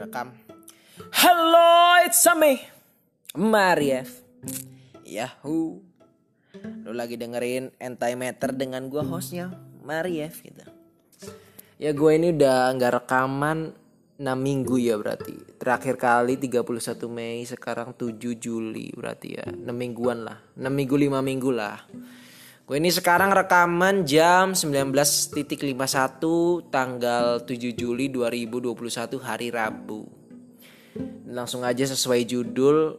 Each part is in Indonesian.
rekam. Hello, it's me, Mariev. Yahoo. Lu lagi dengerin Antimatter dengan gua hostnya Mariev gitu. Ya gue ini udah nggak rekaman 6 minggu ya berarti. Terakhir kali 31 Mei, sekarang 7 Juli berarti ya. 6 mingguan lah. 6 minggu 5 minggu lah. Gue ini sekarang rekaman jam 19.51 tanggal 7 Juli 2021 hari Rabu. Langsung aja sesuai judul,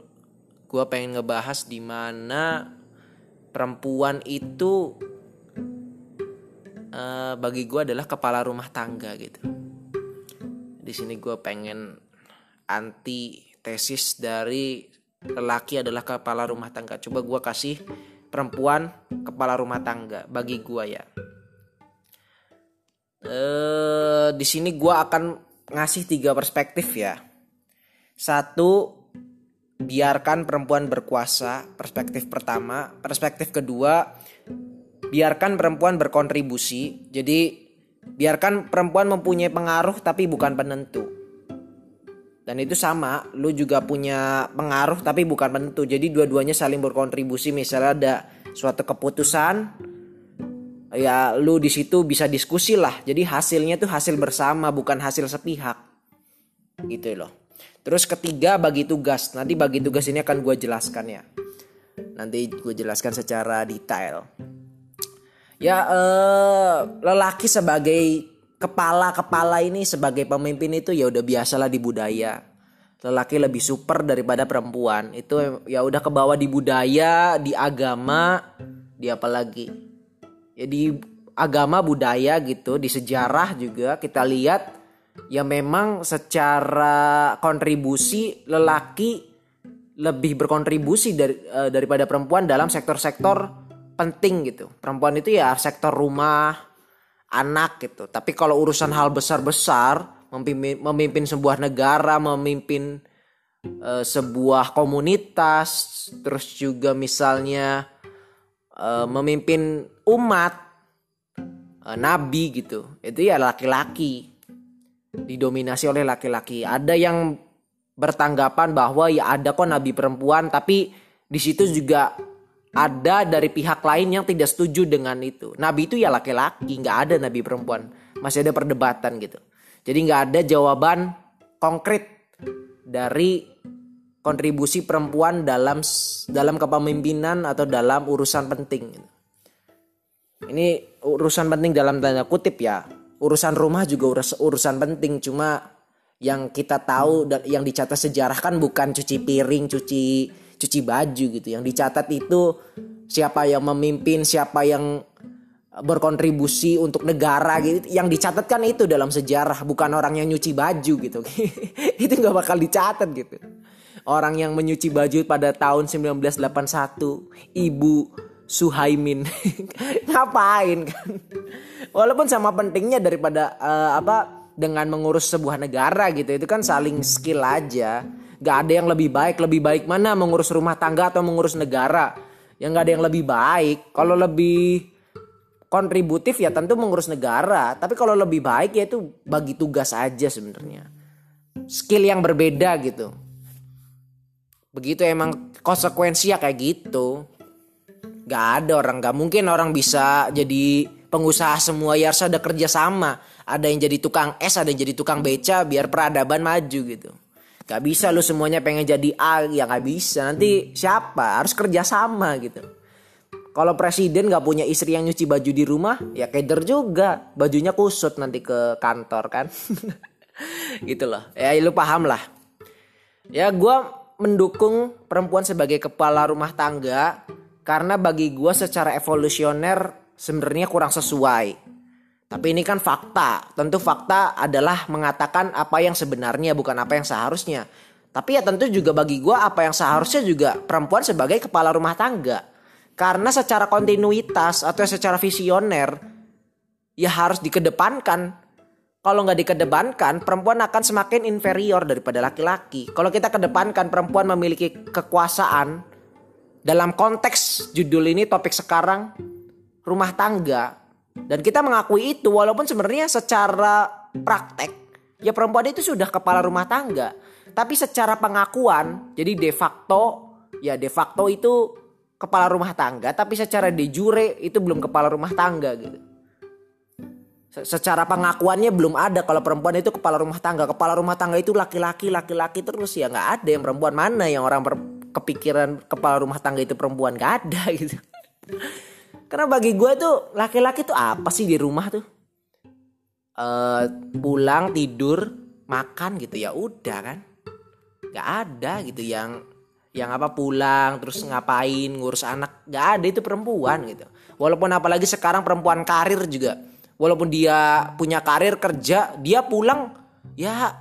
gue pengen ngebahas di mana perempuan itu uh, bagi gue adalah kepala rumah tangga gitu. Di sini gue pengen anti tesis dari lelaki adalah kepala rumah tangga. Coba gue kasih perempuan kepala rumah tangga bagi gua ya. Eh di sini gua akan ngasih tiga perspektif ya. Satu biarkan perempuan berkuasa, perspektif pertama. Perspektif kedua, biarkan perempuan berkontribusi. Jadi biarkan perempuan mempunyai pengaruh tapi bukan penentu. Dan itu sama, lu juga punya pengaruh tapi bukan penentu. Jadi dua-duanya saling berkontribusi. Misalnya ada suatu keputusan, ya lu di situ bisa diskusi lah. Jadi hasilnya tuh hasil bersama, bukan hasil sepihak. Gitu loh. Terus ketiga bagi tugas. Nanti bagi tugas ini akan gue jelaskan ya. Nanti gue jelaskan secara detail. Ya eh, lelaki sebagai kepala-kepala ini sebagai pemimpin itu ya udah biasalah di budaya. Lelaki lebih super daripada perempuan. Itu ya udah kebawa di budaya, di agama, di apa lagi? Ya di agama budaya gitu, di sejarah juga kita lihat ya memang secara kontribusi lelaki lebih berkontribusi dari uh, daripada perempuan dalam sektor-sektor penting gitu. Perempuan itu ya sektor rumah, anak gitu. Tapi kalau urusan hal besar-besar, memimpin, memimpin sebuah negara, memimpin uh, sebuah komunitas, terus juga misalnya uh, memimpin umat, uh, nabi gitu, itu ya laki-laki, didominasi oleh laki-laki. Ada yang bertanggapan bahwa ya ada kok nabi perempuan, tapi di situ juga ada dari pihak lain yang tidak setuju dengan itu. Nabi itu ya laki-laki, nggak ada nabi perempuan. Masih ada perdebatan gitu. Jadi nggak ada jawaban konkret dari kontribusi perempuan dalam dalam kepemimpinan atau dalam urusan penting. Ini urusan penting dalam tanda kutip ya. Urusan rumah juga urus, urusan penting, cuma yang kita tahu dan yang dicatat sejarah kan bukan cuci piring, cuci cuci baju gitu. Yang dicatat itu siapa yang memimpin, siapa yang berkontribusi untuk negara gitu. Yang dicatatkan itu dalam sejarah, bukan orang yang nyuci baju gitu. itu nggak bakal dicatat gitu. Orang yang menyuci baju pada tahun 1981, Ibu Suhaimin. Ngapain kan? Walaupun sama pentingnya daripada uh, apa dengan mengurus sebuah negara gitu. Itu kan saling skill aja Gak ada yang lebih baik. Lebih baik mana mengurus rumah tangga atau mengurus negara? Yang gak ada yang lebih baik. Kalau lebih kontributif ya tentu mengurus negara. Tapi kalau lebih baik ya itu bagi tugas aja sebenarnya. Skill yang berbeda gitu. Begitu emang konsekuensi ya kayak gitu. Gak ada orang, gak mungkin orang bisa jadi pengusaha semua ya harus ada kerja sama. Ada yang jadi tukang es, ada yang jadi tukang beca biar peradaban maju gitu. Gak bisa lu semuanya pengen jadi A ya gak bisa. Nanti siapa? Harus kerja sama gitu. Kalau presiden gak punya istri yang nyuci baju di rumah, ya keder juga. Bajunya kusut nanti ke kantor kan. gitu loh. Ya lu paham lah. Ya gue mendukung perempuan sebagai kepala rumah tangga karena bagi gue secara evolusioner sebenarnya kurang sesuai. Tapi ini kan fakta. Tentu fakta adalah mengatakan apa yang sebenarnya bukan apa yang seharusnya. Tapi ya tentu juga bagi gue apa yang seharusnya juga perempuan sebagai kepala rumah tangga. Karena secara kontinuitas atau secara visioner ya harus dikedepankan. Kalau nggak dikedepankan, perempuan akan semakin inferior daripada laki-laki. Kalau kita kedepankan perempuan memiliki kekuasaan dalam konteks judul ini topik sekarang rumah tangga dan kita mengakui itu walaupun sebenarnya secara praktek ya perempuan itu sudah kepala rumah tangga. Tapi secara pengakuan, jadi de facto, ya de facto itu kepala rumah tangga, tapi secara de jure itu belum kepala rumah tangga gitu. Secara pengakuannya belum ada kalau perempuan itu kepala rumah tangga. Kepala rumah tangga itu laki-laki, laki-laki terus ya nggak ada yang perempuan mana yang orang kepikiran kepala rumah tangga itu perempuan nggak ada gitu. Karena bagi gue tuh laki-laki tuh apa sih di rumah tuh? Uh, pulang tidur makan gitu ya udah kan. Nggak ada gitu yang yang apa pulang terus ngapain ngurus anak. Nggak ada itu perempuan gitu. Walaupun apalagi sekarang perempuan karir juga. Walaupun dia punya karir kerja dia pulang ya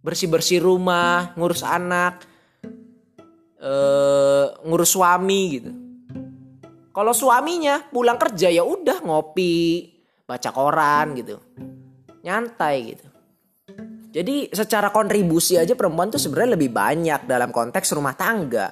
bersih bersih rumah ngurus anak eh, ngurus suami gitu kalau suaminya pulang kerja ya udah ngopi baca koran gitu nyantai gitu jadi secara kontribusi aja perempuan tuh sebenarnya lebih banyak dalam konteks rumah tangga.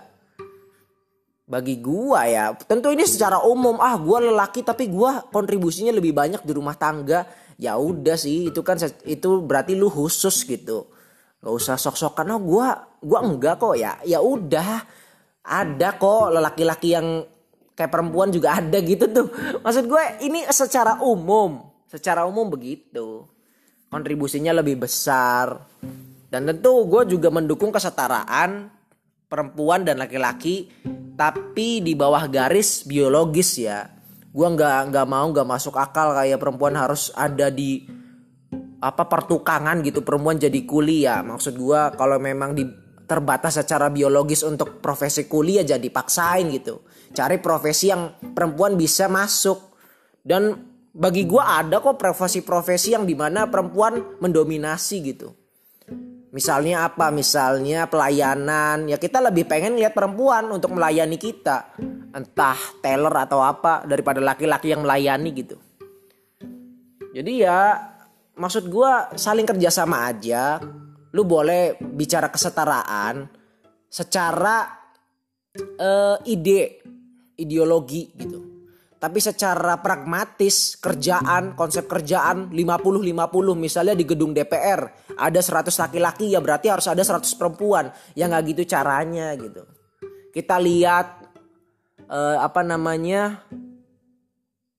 Bagi gua ya, tentu ini secara umum ah gua lelaki tapi gua kontribusinya lebih banyak di rumah tangga. Ya udah sih, itu kan itu berarti lu khusus gitu. Gak usah sok-sokan oh gua gua enggak kok ya. Ya udah. Ada kok lelaki-laki yang kayak perempuan juga ada gitu tuh. Maksud gue ini secara umum, secara umum begitu kontribusinya lebih besar. Dan tentu gue juga mendukung kesetaraan perempuan dan laki-laki tapi di bawah garis biologis ya. Gue nggak nggak mau nggak masuk akal kayak perempuan harus ada di apa pertukangan gitu perempuan jadi kuliah. Maksud gue kalau memang di terbatas secara biologis untuk profesi kuliah jadi paksain gitu. Cari profesi yang perempuan bisa masuk dan bagi gue ada kok profesi-profesi yang di mana perempuan mendominasi gitu. Misalnya apa? Misalnya pelayanan. Ya kita lebih pengen lihat perempuan untuk melayani kita. Entah teller atau apa daripada laki-laki yang melayani gitu. Jadi ya maksud gue saling kerjasama aja. Lu boleh bicara kesetaraan secara uh, ide, ideologi gitu. Tapi secara pragmatis kerjaan konsep kerjaan 50-50 misalnya di gedung DPR ada 100 laki-laki ya berarti harus ada 100 perempuan. Ya nggak gitu caranya gitu. Kita lihat uh, apa namanya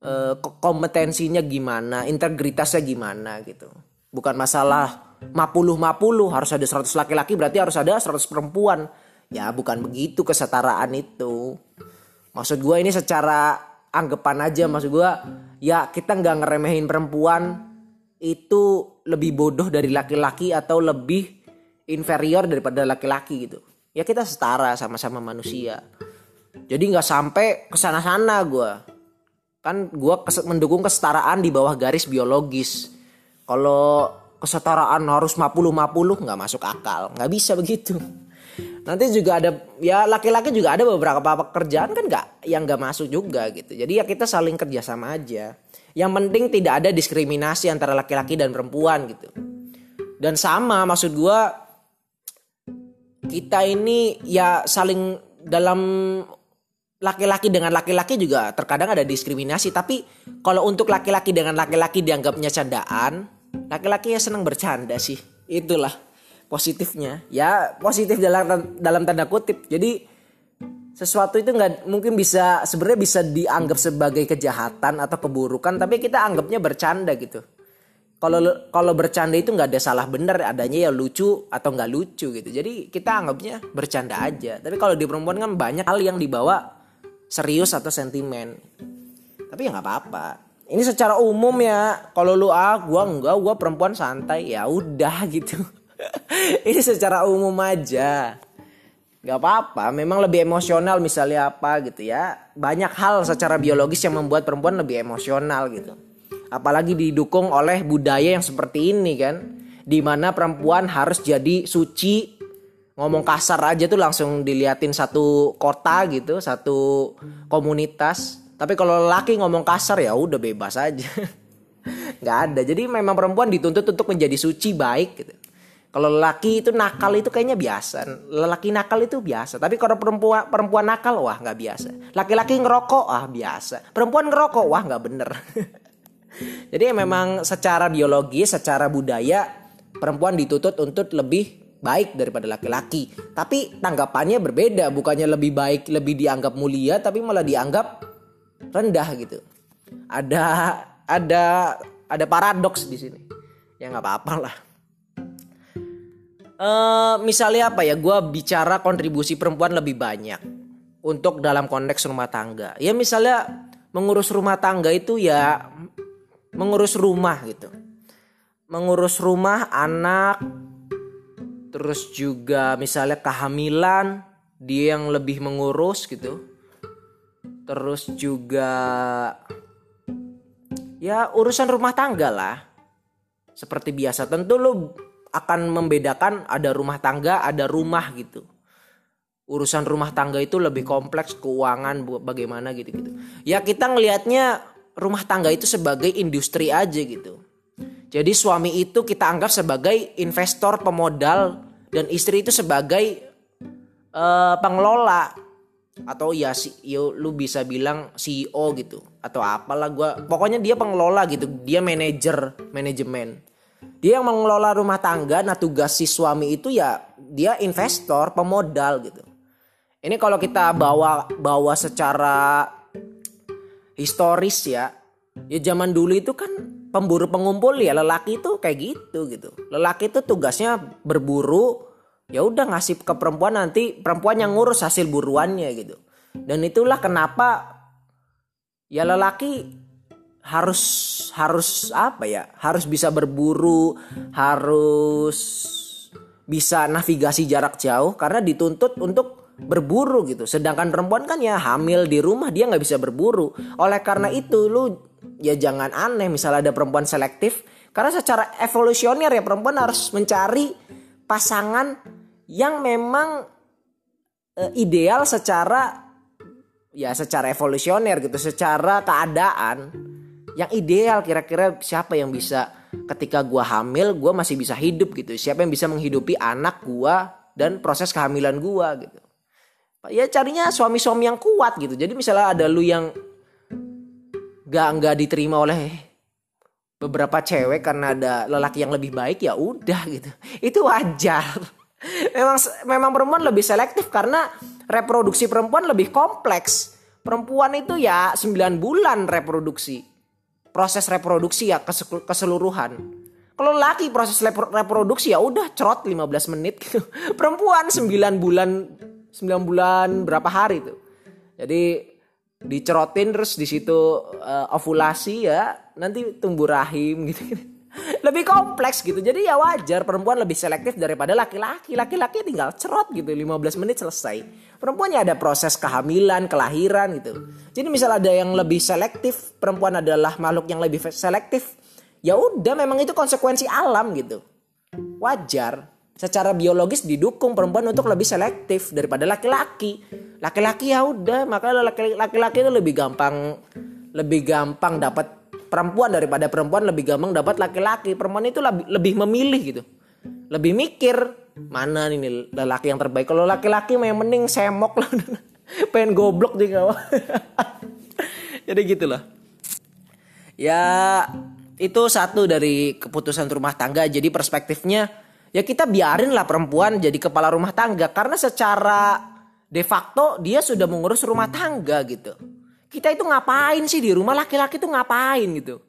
uh, kompetensinya gimana integritasnya gimana gitu. Bukan masalah 50-50 harus ada 100 laki-laki berarti harus ada 100 perempuan. Ya bukan begitu kesetaraan itu maksud gue ini secara anggapan aja maksud gue ya kita nggak ngeremehin perempuan itu lebih bodoh dari laki-laki atau lebih inferior daripada laki-laki gitu. Ya kita setara sama-sama manusia. Jadi nggak sampai ke sana-sana gue kan gue mendukung kesetaraan di bawah garis biologis. Kalau kesetaraan harus 50-50 nggak masuk akal. Nggak bisa begitu nanti juga ada ya laki-laki juga ada beberapa pekerjaan kan nggak yang nggak masuk juga gitu. Jadi ya kita saling kerjasama aja. Yang penting tidak ada diskriminasi antara laki-laki dan perempuan gitu. Dan sama maksud gue kita ini ya saling dalam laki-laki dengan laki-laki juga terkadang ada diskriminasi. Tapi kalau untuk laki-laki dengan laki-laki dianggapnya candaan laki-laki ya senang bercanda sih. Itulah positifnya. Ya positif dalam dalam tanda kutip. Jadi sesuatu itu nggak mungkin bisa sebenarnya bisa dianggap sebagai kejahatan atau keburukan tapi kita anggapnya bercanda gitu. Kalau kalau bercanda itu nggak ada salah benar adanya ya lucu atau nggak lucu gitu. Jadi kita anggapnya bercanda aja. Tapi kalau di perempuan kan banyak hal yang dibawa serius atau sentimen. Tapi ya nggak apa-apa. Ini secara umum ya. Kalau lu ah gua enggak gua perempuan santai. Ya udah gitu ini secara umum aja Gak apa-apa, memang lebih emosional misalnya apa gitu ya. Banyak hal secara biologis yang membuat perempuan lebih emosional gitu. Apalagi didukung oleh budaya yang seperti ini kan. Di mana perempuan harus jadi suci. Ngomong kasar aja tuh langsung diliatin satu kota gitu, satu komunitas. Tapi kalau laki ngomong kasar ya udah bebas aja. Gak ada. Jadi memang perempuan dituntut untuk menjadi suci baik gitu. Kalau laki itu nakal itu kayaknya biasa. Lelaki nakal itu biasa. Tapi kalau perempuan perempuan nakal wah nggak biasa. Laki-laki ngerokok ah biasa. Perempuan ngerokok wah nggak bener. Jadi memang secara biologi, secara budaya perempuan dituntut untuk lebih baik daripada laki-laki. Tapi tanggapannya berbeda, bukannya lebih baik, lebih dianggap mulia, tapi malah dianggap rendah gitu. Ada ada ada paradoks di sini. Ya nggak apa-apa lah. Uh, misalnya apa ya, gue bicara kontribusi perempuan lebih banyak untuk dalam konteks rumah tangga. Ya misalnya mengurus rumah tangga itu ya mengurus rumah gitu. Mengurus rumah, anak, terus juga misalnya kehamilan, dia yang lebih mengurus gitu. Terus juga ya urusan rumah tangga lah. Seperti biasa tentu lu akan membedakan ada rumah tangga, ada rumah gitu. Urusan rumah tangga itu lebih kompleks keuangan bagaimana gitu-gitu. Ya kita ngelihatnya rumah tangga itu sebagai industri aja gitu. Jadi suami itu kita anggap sebagai investor pemodal dan istri itu sebagai uh, pengelola atau ya si yo, lu bisa bilang CEO gitu atau apalah gua pokoknya dia pengelola gitu dia manajer manajemen dia yang mengelola rumah tangga nah tugas si suami itu ya dia investor pemodal gitu. Ini kalau kita bawa bawa secara historis ya ya zaman dulu itu kan pemburu pengumpul ya lelaki itu kayak gitu gitu. Lelaki itu tugasnya berburu ya udah ngasih ke perempuan nanti perempuan yang ngurus hasil buruannya gitu. Dan itulah kenapa ya lelaki harus harus apa ya? Harus bisa berburu harus bisa navigasi jarak jauh karena dituntut untuk berburu gitu. Sedangkan perempuan kan ya hamil di rumah dia nggak bisa berburu. Oleh karena itu lu ya jangan aneh misalnya ada perempuan selektif karena secara evolusioner ya perempuan harus mencari pasangan yang memang e, ideal secara ya secara evolusioner gitu secara keadaan yang ideal kira-kira siapa yang bisa ketika gua hamil gua masih bisa hidup gitu. Siapa yang bisa menghidupi anak gua dan proses kehamilan gua gitu. Ya carinya suami-suami yang kuat gitu. Jadi misalnya ada lu yang gak nggak diterima oleh beberapa cewek karena ada lelaki yang lebih baik ya udah gitu. Itu wajar. Memang memang perempuan lebih selektif karena reproduksi perempuan lebih kompleks. Perempuan itu ya 9 bulan reproduksi proses reproduksi ya keseluruhan. Kalau laki proses reproduksi ya udah cerot 15 menit gitu. Perempuan 9 bulan 9 bulan berapa hari tuh. Jadi dicerotin terus di situ uh, ovulasi ya, nanti tumbuh rahim gitu. lebih kompleks gitu. Jadi ya wajar perempuan lebih selektif daripada laki-laki. Laki-laki tinggal cerot gitu 15 menit selesai. Perempuan ya ada proses kehamilan, kelahiran gitu. Jadi misal ada yang lebih selektif, perempuan adalah makhluk yang lebih selektif. Ya udah memang itu konsekuensi alam gitu. Wajar. Secara biologis didukung perempuan untuk lebih selektif daripada laki-laki. Laki-laki ya udah, makanya laki-laki itu lebih gampang lebih gampang dapat perempuan daripada perempuan lebih gampang dapat laki-laki. Perempuan itu lebih, lebih memilih gitu. Lebih mikir mana nih laki yang terbaik. Kalau laki-laki yang mending semok lah. Pengen goblok kawah. Jadi gitulah. Ya itu satu dari keputusan rumah tangga. Jadi perspektifnya ya kita biarin lah perempuan jadi kepala rumah tangga karena secara de facto dia sudah mengurus rumah tangga gitu kita itu ngapain sih di rumah laki-laki tuh ngapain gitu.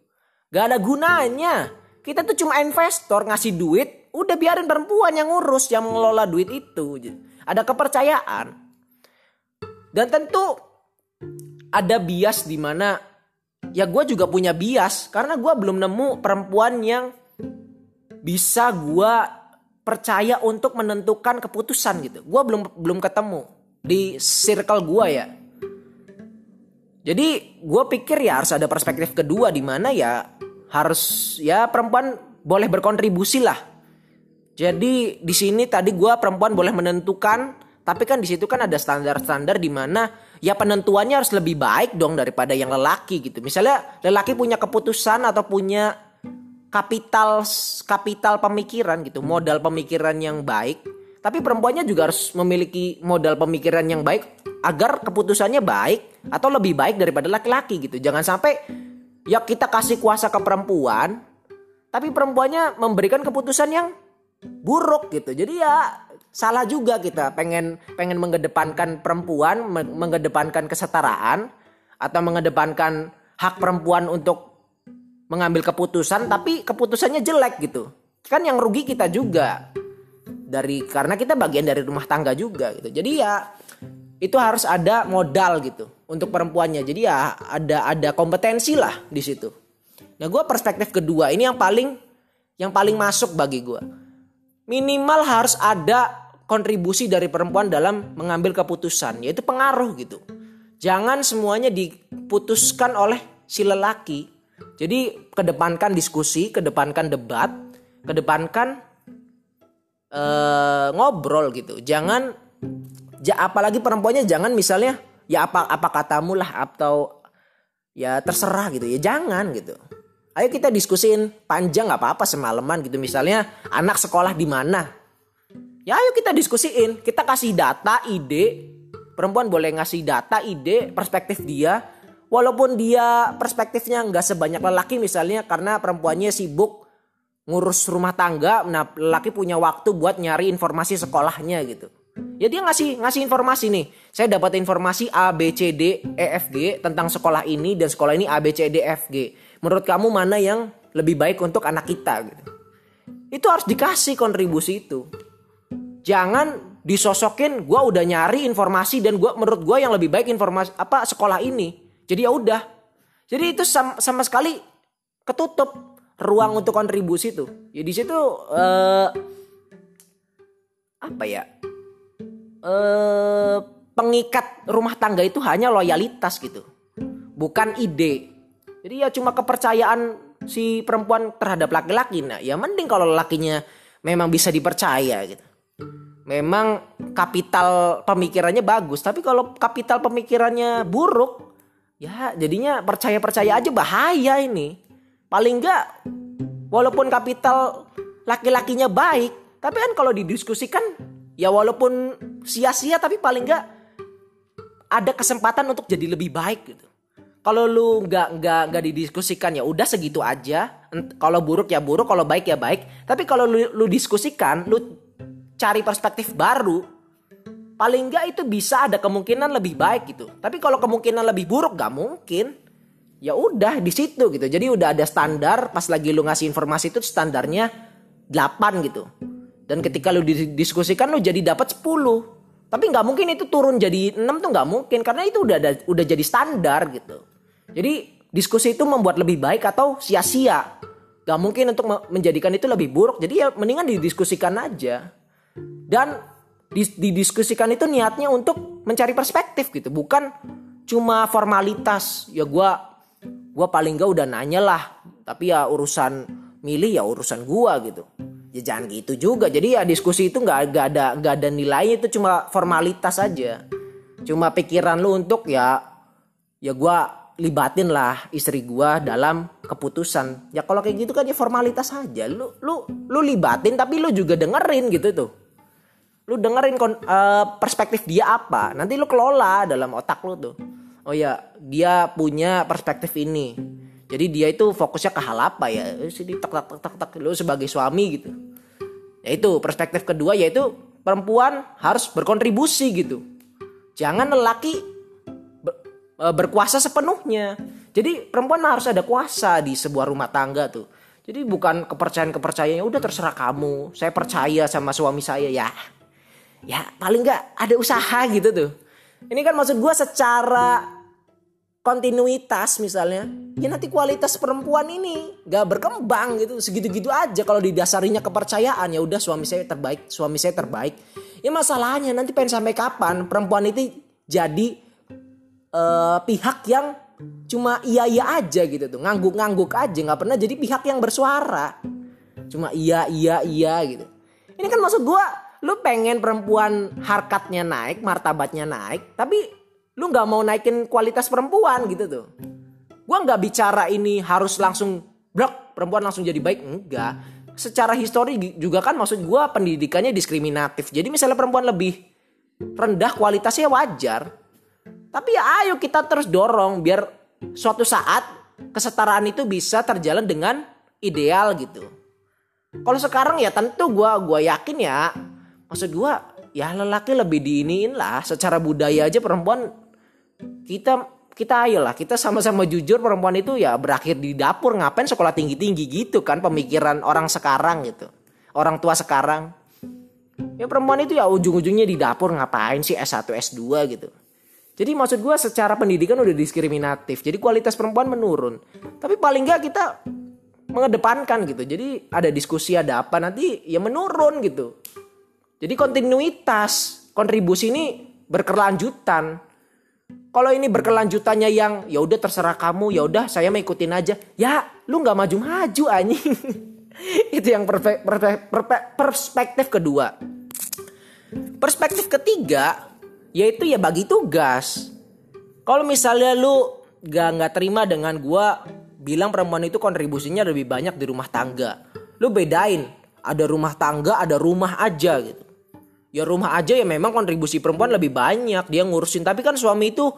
Gak ada gunanya. Kita tuh cuma investor ngasih duit, udah biarin perempuan yang ngurus, yang mengelola duit itu. Ada kepercayaan. Dan tentu ada bias di mana ya gue juga punya bias karena gue belum nemu perempuan yang bisa gue percaya untuk menentukan keputusan gitu. Gue belum belum ketemu di circle gue ya jadi gue pikir ya harus ada perspektif kedua di mana ya harus ya perempuan boleh berkontribusi lah. Jadi di sini tadi gue perempuan boleh menentukan, tapi kan di situ kan ada standar-standar di mana ya penentuannya harus lebih baik dong daripada yang lelaki gitu. Misalnya lelaki punya keputusan atau punya kapital kapital pemikiran gitu, modal pemikiran yang baik tapi perempuannya juga harus memiliki modal pemikiran yang baik agar keputusannya baik atau lebih baik daripada laki-laki gitu. Jangan sampai ya kita kasih kuasa ke perempuan tapi perempuannya memberikan keputusan yang buruk gitu. Jadi ya salah juga kita pengen pengen mengedepankan perempuan mengedepankan kesetaraan atau mengedepankan hak perempuan untuk mengambil keputusan tapi keputusannya jelek gitu. Kan yang rugi kita juga dari karena kita bagian dari rumah tangga juga gitu. Jadi ya itu harus ada modal gitu untuk perempuannya jadi ya ada ada kompetensi lah di situ nah gue perspektif kedua ini yang paling yang paling masuk bagi gue minimal harus ada kontribusi dari perempuan dalam mengambil keputusan, yaitu pengaruh gitu. Jangan semuanya diputuskan oleh si lelaki. Jadi kedepankan diskusi, kedepankan debat, kedepankan uh, ngobrol gitu. Jangan ja, apalagi perempuannya jangan misalnya ya apa apa katamu lah atau ya terserah gitu ya jangan gitu. Ayo kita diskusin panjang nggak apa-apa semalaman gitu misalnya anak sekolah di mana Ya ayo kita diskusiin, kita kasih data, ide. Perempuan boleh ngasih data, ide, perspektif dia. Walaupun dia perspektifnya nggak sebanyak lelaki misalnya karena perempuannya sibuk ngurus rumah tangga, nah lelaki punya waktu buat nyari informasi sekolahnya gitu. Ya dia ngasih ngasih informasi nih. Saya dapat informasi A B C D E F G tentang sekolah ini dan sekolah ini A B C D E F G. Menurut kamu mana yang lebih baik untuk anak kita gitu. Itu harus dikasih kontribusi itu jangan disosokin gue udah nyari informasi dan gue menurut gue yang lebih baik informasi apa sekolah ini jadi ya udah jadi itu sama, sama sekali ketutup ruang untuk kontribusi tuh ya di situ uh, apa ya uh, pengikat rumah tangga itu hanya loyalitas gitu. Bukan ide. Jadi ya cuma kepercayaan si perempuan terhadap laki-laki. Nah ya mending kalau lakinya memang bisa dipercaya gitu. Memang kapital pemikirannya bagus tapi kalau kapital pemikirannya buruk ya jadinya percaya-percaya aja bahaya ini. Paling enggak walaupun kapital laki-lakinya baik tapi kan kalau didiskusikan ya walaupun sia-sia tapi paling enggak ada kesempatan untuk jadi lebih baik gitu kalau lu nggak nggak nggak didiskusikan ya udah segitu aja kalau buruk ya buruk kalau baik ya baik tapi kalau lu, lu diskusikan lu cari perspektif baru, paling nggak itu bisa ada kemungkinan lebih baik gitu. Tapi kalau kemungkinan lebih buruk gak mungkin. Ya udah di situ gitu. Jadi udah ada standar pas lagi lu ngasih informasi itu standarnya 8 gitu. Dan ketika lu didiskusikan lu jadi dapat 10. Tapi nggak mungkin itu turun jadi 6 tuh nggak mungkin karena itu udah ada, udah jadi standar gitu. Jadi diskusi itu membuat lebih baik atau sia-sia. Gak mungkin untuk menjadikan itu lebih buruk. Jadi ya mendingan didiskusikan aja dan didiskusikan itu niatnya untuk mencari perspektif gitu bukan cuma formalitas ya gue gue paling gak udah nanya lah tapi ya urusan milih ya urusan gue gitu ya jangan gitu juga. Jadi ya diskusi itu nggak gak ada nggak ada nilainya itu cuma formalitas aja. Cuma pikiran lu untuk ya ya gue libatin lah istri gue dalam keputusan. Ya kalau kayak gitu kan ya formalitas aja. Lu lu lu libatin tapi lu juga dengerin gitu tuh. Lu dengerin uh, perspektif dia apa. Nanti lu kelola dalam otak lu tuh. Oh ya dia punya perspektif ini jadi dia itu fokusnya ke hal apa ya. Eh, sini tak tak tak tak lu sebagai suami gitu. Ya itu perspektif kedua yaitu perempuan harus berkontribusi gitu. Jangan lelaki ber, uh, berkuasa sepenuhnya. Jadi perempuan harus ada kuasa di sebuah rumah tangga tuh. Jadi bukan kepercayaan kepercayaan udah terserah kamu. Saya percaya sama suami saya. Ya ya paling nggak ada usaha gitu tuh. Ini kan maksud gue secara kontinuitas misalnya ya nanti kualitas perempuan ini nggak berkembang gitu segitu-gitu aja kalau didasarinya kepercayaan. Ya udah suami saya terbaik suami saya terbaik. Ya masalahnya nanti pengen sampai kapan perempuan itu jadi uh, pihak yang cuma iya iya aja gitu tuh ngangguk-ngangguk aja nggak pernah jadi pihak yang bersuara. Cuma iya iya iya gitu. Ini kan maksud gue lu pengen perempuan harkatnya naik, martabatnya naik, tapi lu nggak mau naikin kualitas perempuan gitu tuh. Gua nggak bicara ini harus langsung blok perempuan langsung jadi baik, enggak. Secara histori juga kan maksud gua pendidikannya diskriminatif. Jadi misalnya perempuan lebih rendah kualitasnya wajar. Tapi ya ayo kita terus dorong biar suatu saat kesetaraan itu bisa terjalan dengan ideal gitu. Kalau sekarang ya tentu gue gua yakin ya. Maksud gue ya lelaki lebih diiniin lah. Secara budaya aja perempuan kita kita ayolah kita sama-sama jujur perempuan itu ya berakhir di dapur ngapain sekolah tinggi-tinggi gitu kan pemikiran orang sekarang gitu. Orang tua sekarang. Ya perempuan itu ya ujung-ujungnya di dapur ngapain sih S1 S2 gitu. Jadi maksud gue secara pendidikan udah diskriminatif. Jadi kualitas perempuan menurun. Tapi paling nggak kita mengedepankan gitu. Jadi ada diskusi ada apa nanti ya menurun gitu. Jadi kontinuitas kontribusi ini berkelanjutan. Kalau ini berkelanjutannya yang ya udah terserah kamu, ya udah saya mau ikutin aja. Ya, lu nggak maju-maju anjing. Itu yang perspektif kedua. Perspektif ketiga yaitu ya bagi tugas. Kalau misalnya lu gak nggak terima dengan gua bilang perempuan itu kontribusinya lebih banyak di rumah tangga. Lu bedain, ada rumah tangga, ada rumah aja gitu. Ya rumah aja ya memang kontribusi perempuan lebih banyak dia ngurusin, tapi kan suami itu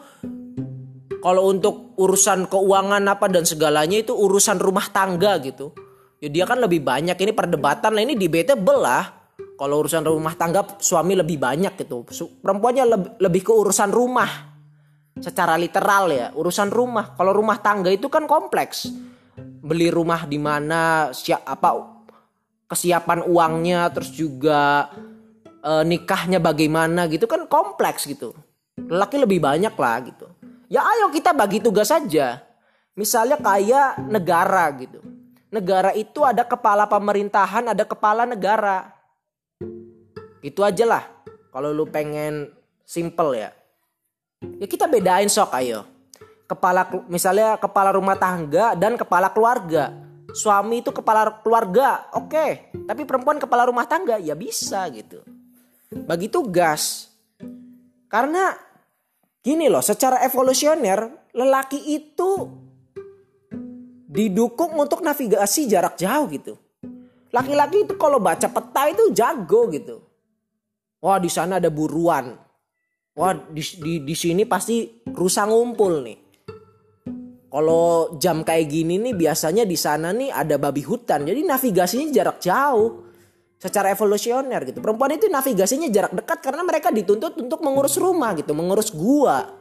kalau untuk urusan keuangan apa dan segalanya itu urusan rumah tangga gitu. Ya dia kan lebih banyak ini perdebatan, nah ini debatable lah kalau urusan rumah tangga suami lebih banyak gitu. Perempuannya lebih, lebih ke urusan rumah. Secara literal ya, urusan rumah. Kalau rumah tangga itu kan kompleks. Beli rumah di mana, siap apa kesiapan uangnya, terus juga e, nikahnya bagaimana gitu kan kompleks gitu. Laki lebih banyak lah gitu. Ya ayo kita bagi tugas saja. Misalnya kayak negara gitu. Negara itu ada kepala pemerintahan, ada kepala negara itu aja lah. Kalau lu pengen simple ya. Ya kita bedain sok ayo. Kepala misalnya kepala rumah tangga dan kepala keluarga. Suami itu kepala keluarga, oke. Okay. Tapi perempuan kepala rumah tangga ya bisa gitu. Bagi tugas. Karena gini loh, secara evolusioner lelaki itu didukung untuk navigasi jarak jauh gitu. Laki-laki itu kalau baca peta itu jago gitu. Wah di sana ada buruan. Wah di, di, di sini pasti rusa ngumpul nih. Kalau jam kayak gini nih biasanya di sana nih ada babi hutan. Jadi navigasinya jarak jauh. Secara evolusioner gitu. Perempuan itu navigasinya jarak dekat karena mereka dituntut untuk mengurus rumah gitu. Mengurus gua.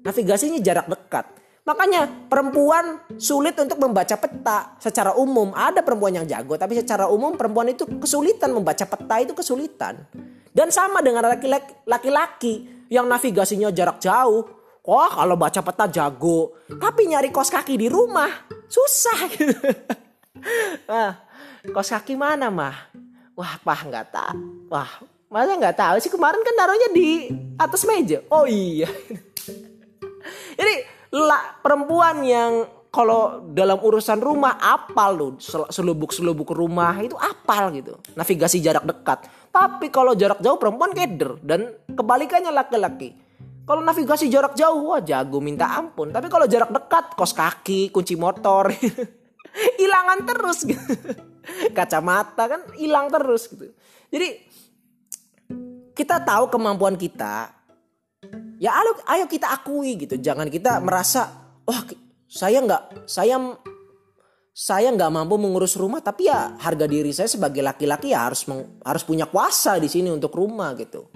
Navigasinya jarak dekat. Makanya perempuan sulit untuk membaca peta secara umum. Ada perempuan yang jago, tapi secara umum perempuan itu kesulitan membaca peta itu kesulitan. Dan sama dengan laki-laki yang navigasinya jarak jauh. Wah kalau baca peta jago. Tapi nyari kos kaki di rumah susah gitu. nah, kos kaki mana mah? Wah pah nggak tahu. Wah masa nggak tahu sih kemarin kan naruhnya di atas meja. Oh iya. Jadi lah perempuan yang kalau dalam urusan rumah apal loh selubuk-selubuk rumah itu apal gitu. Navigasi jarak dekat. Tapi kalau jarak jauh perempuan keder dan kebalikannya laki-laki. Kalau navigasi jarak jauh wah jago minta ampun. Tapi kalau jarak dekat kos kaki, kunci motor hilangan terus gitu. Kacamata kan hilang terus gitu. Jadi kita tahu kemampuan kita. Ya ayo, ayo kita akui gitu. Jangan kita merasa wah saya nggak saya saya nggak mampu mengurus rumah tapi ya harga diri saya sebagai laki-laki ya harus meng, harus punya kuasa di sini untuk rumah gitu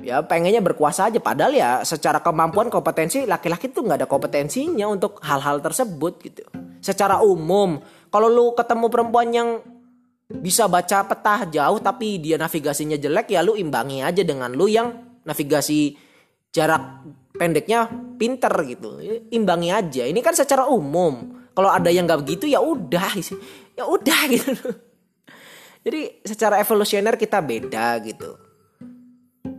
ya pengennya berkuasa aja padahal ya secara kemampuan kompetensi laki-laki tuh nggak ada kompetensinya untuk hal-hal tersebut gitu secara umum kalau lu ketemu perempuan yang bisa baca peta jauh tapi dia navigasinya jelek ya lu imbangi aja dengan lu yang navigasi jarak pendeknya pinter gitu. Imbangi aja. Ini kan secara umum. Kalau ada yang nggak begitu ya udah ya udah gitu. Jadi secara evolusioner kita beda gitu.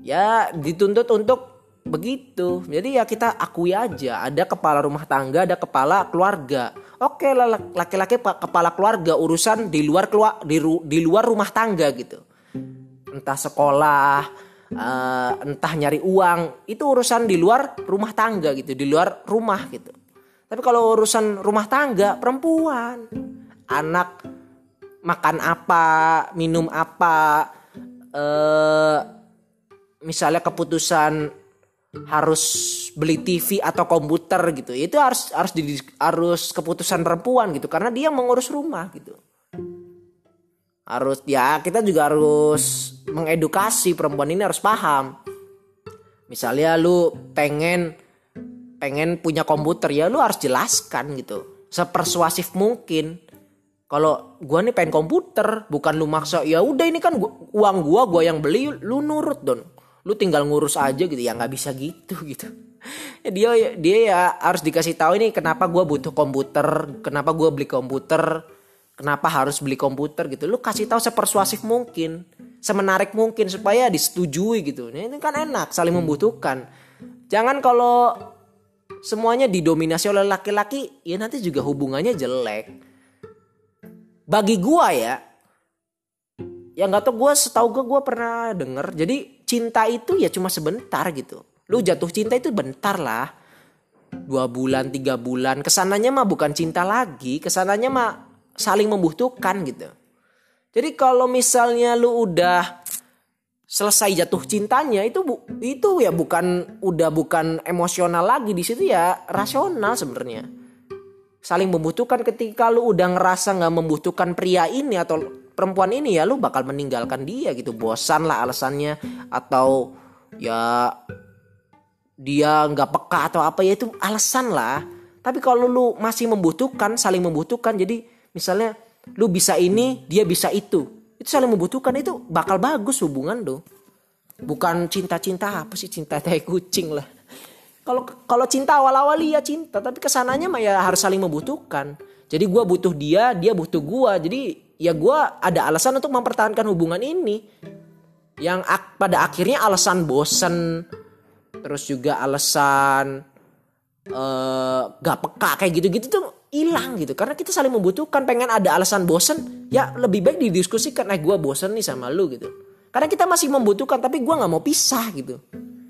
Ya dituntut untuk begitu. Jadi ya kita akui aja. Ada kepala rumah tangga ada kepala keluarga oke laki-laki kepala keluarga urusan di luar keluar di, di luar rumah tangga gitu. Entah sekolah uh, entah nyari uang itu urusan di luar rumah tangga gitu di luar rumah gitu. Tapi kalau urusan rumah tangga perempuan. Anak makan apa minum apa uh, misalnya keputusan harus beli TV atau komputer gitu. Itu harus harus di, harus keputusan perempuan gitu. Karena dia mengurus rumah gitu. Harus ya kita juga harus mengedukasi perempuan ini harus paham. Misalnya lu pengen pengen punya komputer ya lu harus jelaskan gitu. Sepersuasif mungkin. Kalau gua nih pengen komputer bukan lu maksa ya udah ini kan gua, uang gua gua yang beli lu nurut don lu tinggal ngurus aja gitu. Ya nggak bisa gitu gitu. Ya dia dia ya harus dikasih tahu ini kenapa gua butuh komputer kenapa gua beli komputer kenapa harus beli komputer gitu. Lu kasih tahu sepersuasif mungkin semenarik mungkin supaya disetujui gitu. Ini kan enak saling membutuhkan. Jangan kalau semuanya didominasi oleh laki-laki ya nanti juga hubungannya jelek. Bagi gua ya ya nggak tau gua setahu gua gua pernah denger. Jadi cinta itu ya cuma sebentar gitu. Lu jatuh cinta itu bentar lah. Dua bulan tiga bulan. Ke sananya mah bukan cinta lagi. Ke sananya mah saling membutuhkan gitu. Jadi kalau misalnya lu udah selesai jatuh cintanya itu bu, itu ya bukan udah bukan emosional lagi. Di situ ya rasional sebenarnya. Saling membutuhkan. Ketika lu udah ngerasa nggak membutuhkan pria ini atau perempuan ini ya lu bakal meninggalkan dia gitu. Bosan lah alasannya. Atau ya dia nggak peka atau apa ya itu alasan lah. Tapi kalau lu masih membutuhkan, saling membutuhkan jadi misalnya lu bisa ini dia bisa itu. Itu saling membutuhkan itu bakal bagus hubungan tuh bukan cinta-cinta apa sih cinta kayak kucing lah. Kalau kalau cinta awal-awal ya cinta tapi ke sananya mah ya harus saling membutuhkan. Jadi gue butuh dia dia butuh gue jadi ya gue ada alasan untuk mempertahankan hubungan ini. Yang ak pada akhirnya alasan bosen terus juga alasan uh, gak peka kayak gitu-gitu tuh hilang gitu. Karena kita saling membutuhkan pengen ada alasan bosen ya lebih baik didiskusikan eh gue bosen nih sama lu gitu. Karena kita masih membutuhkan tapi gue nggak mau pisah gitu.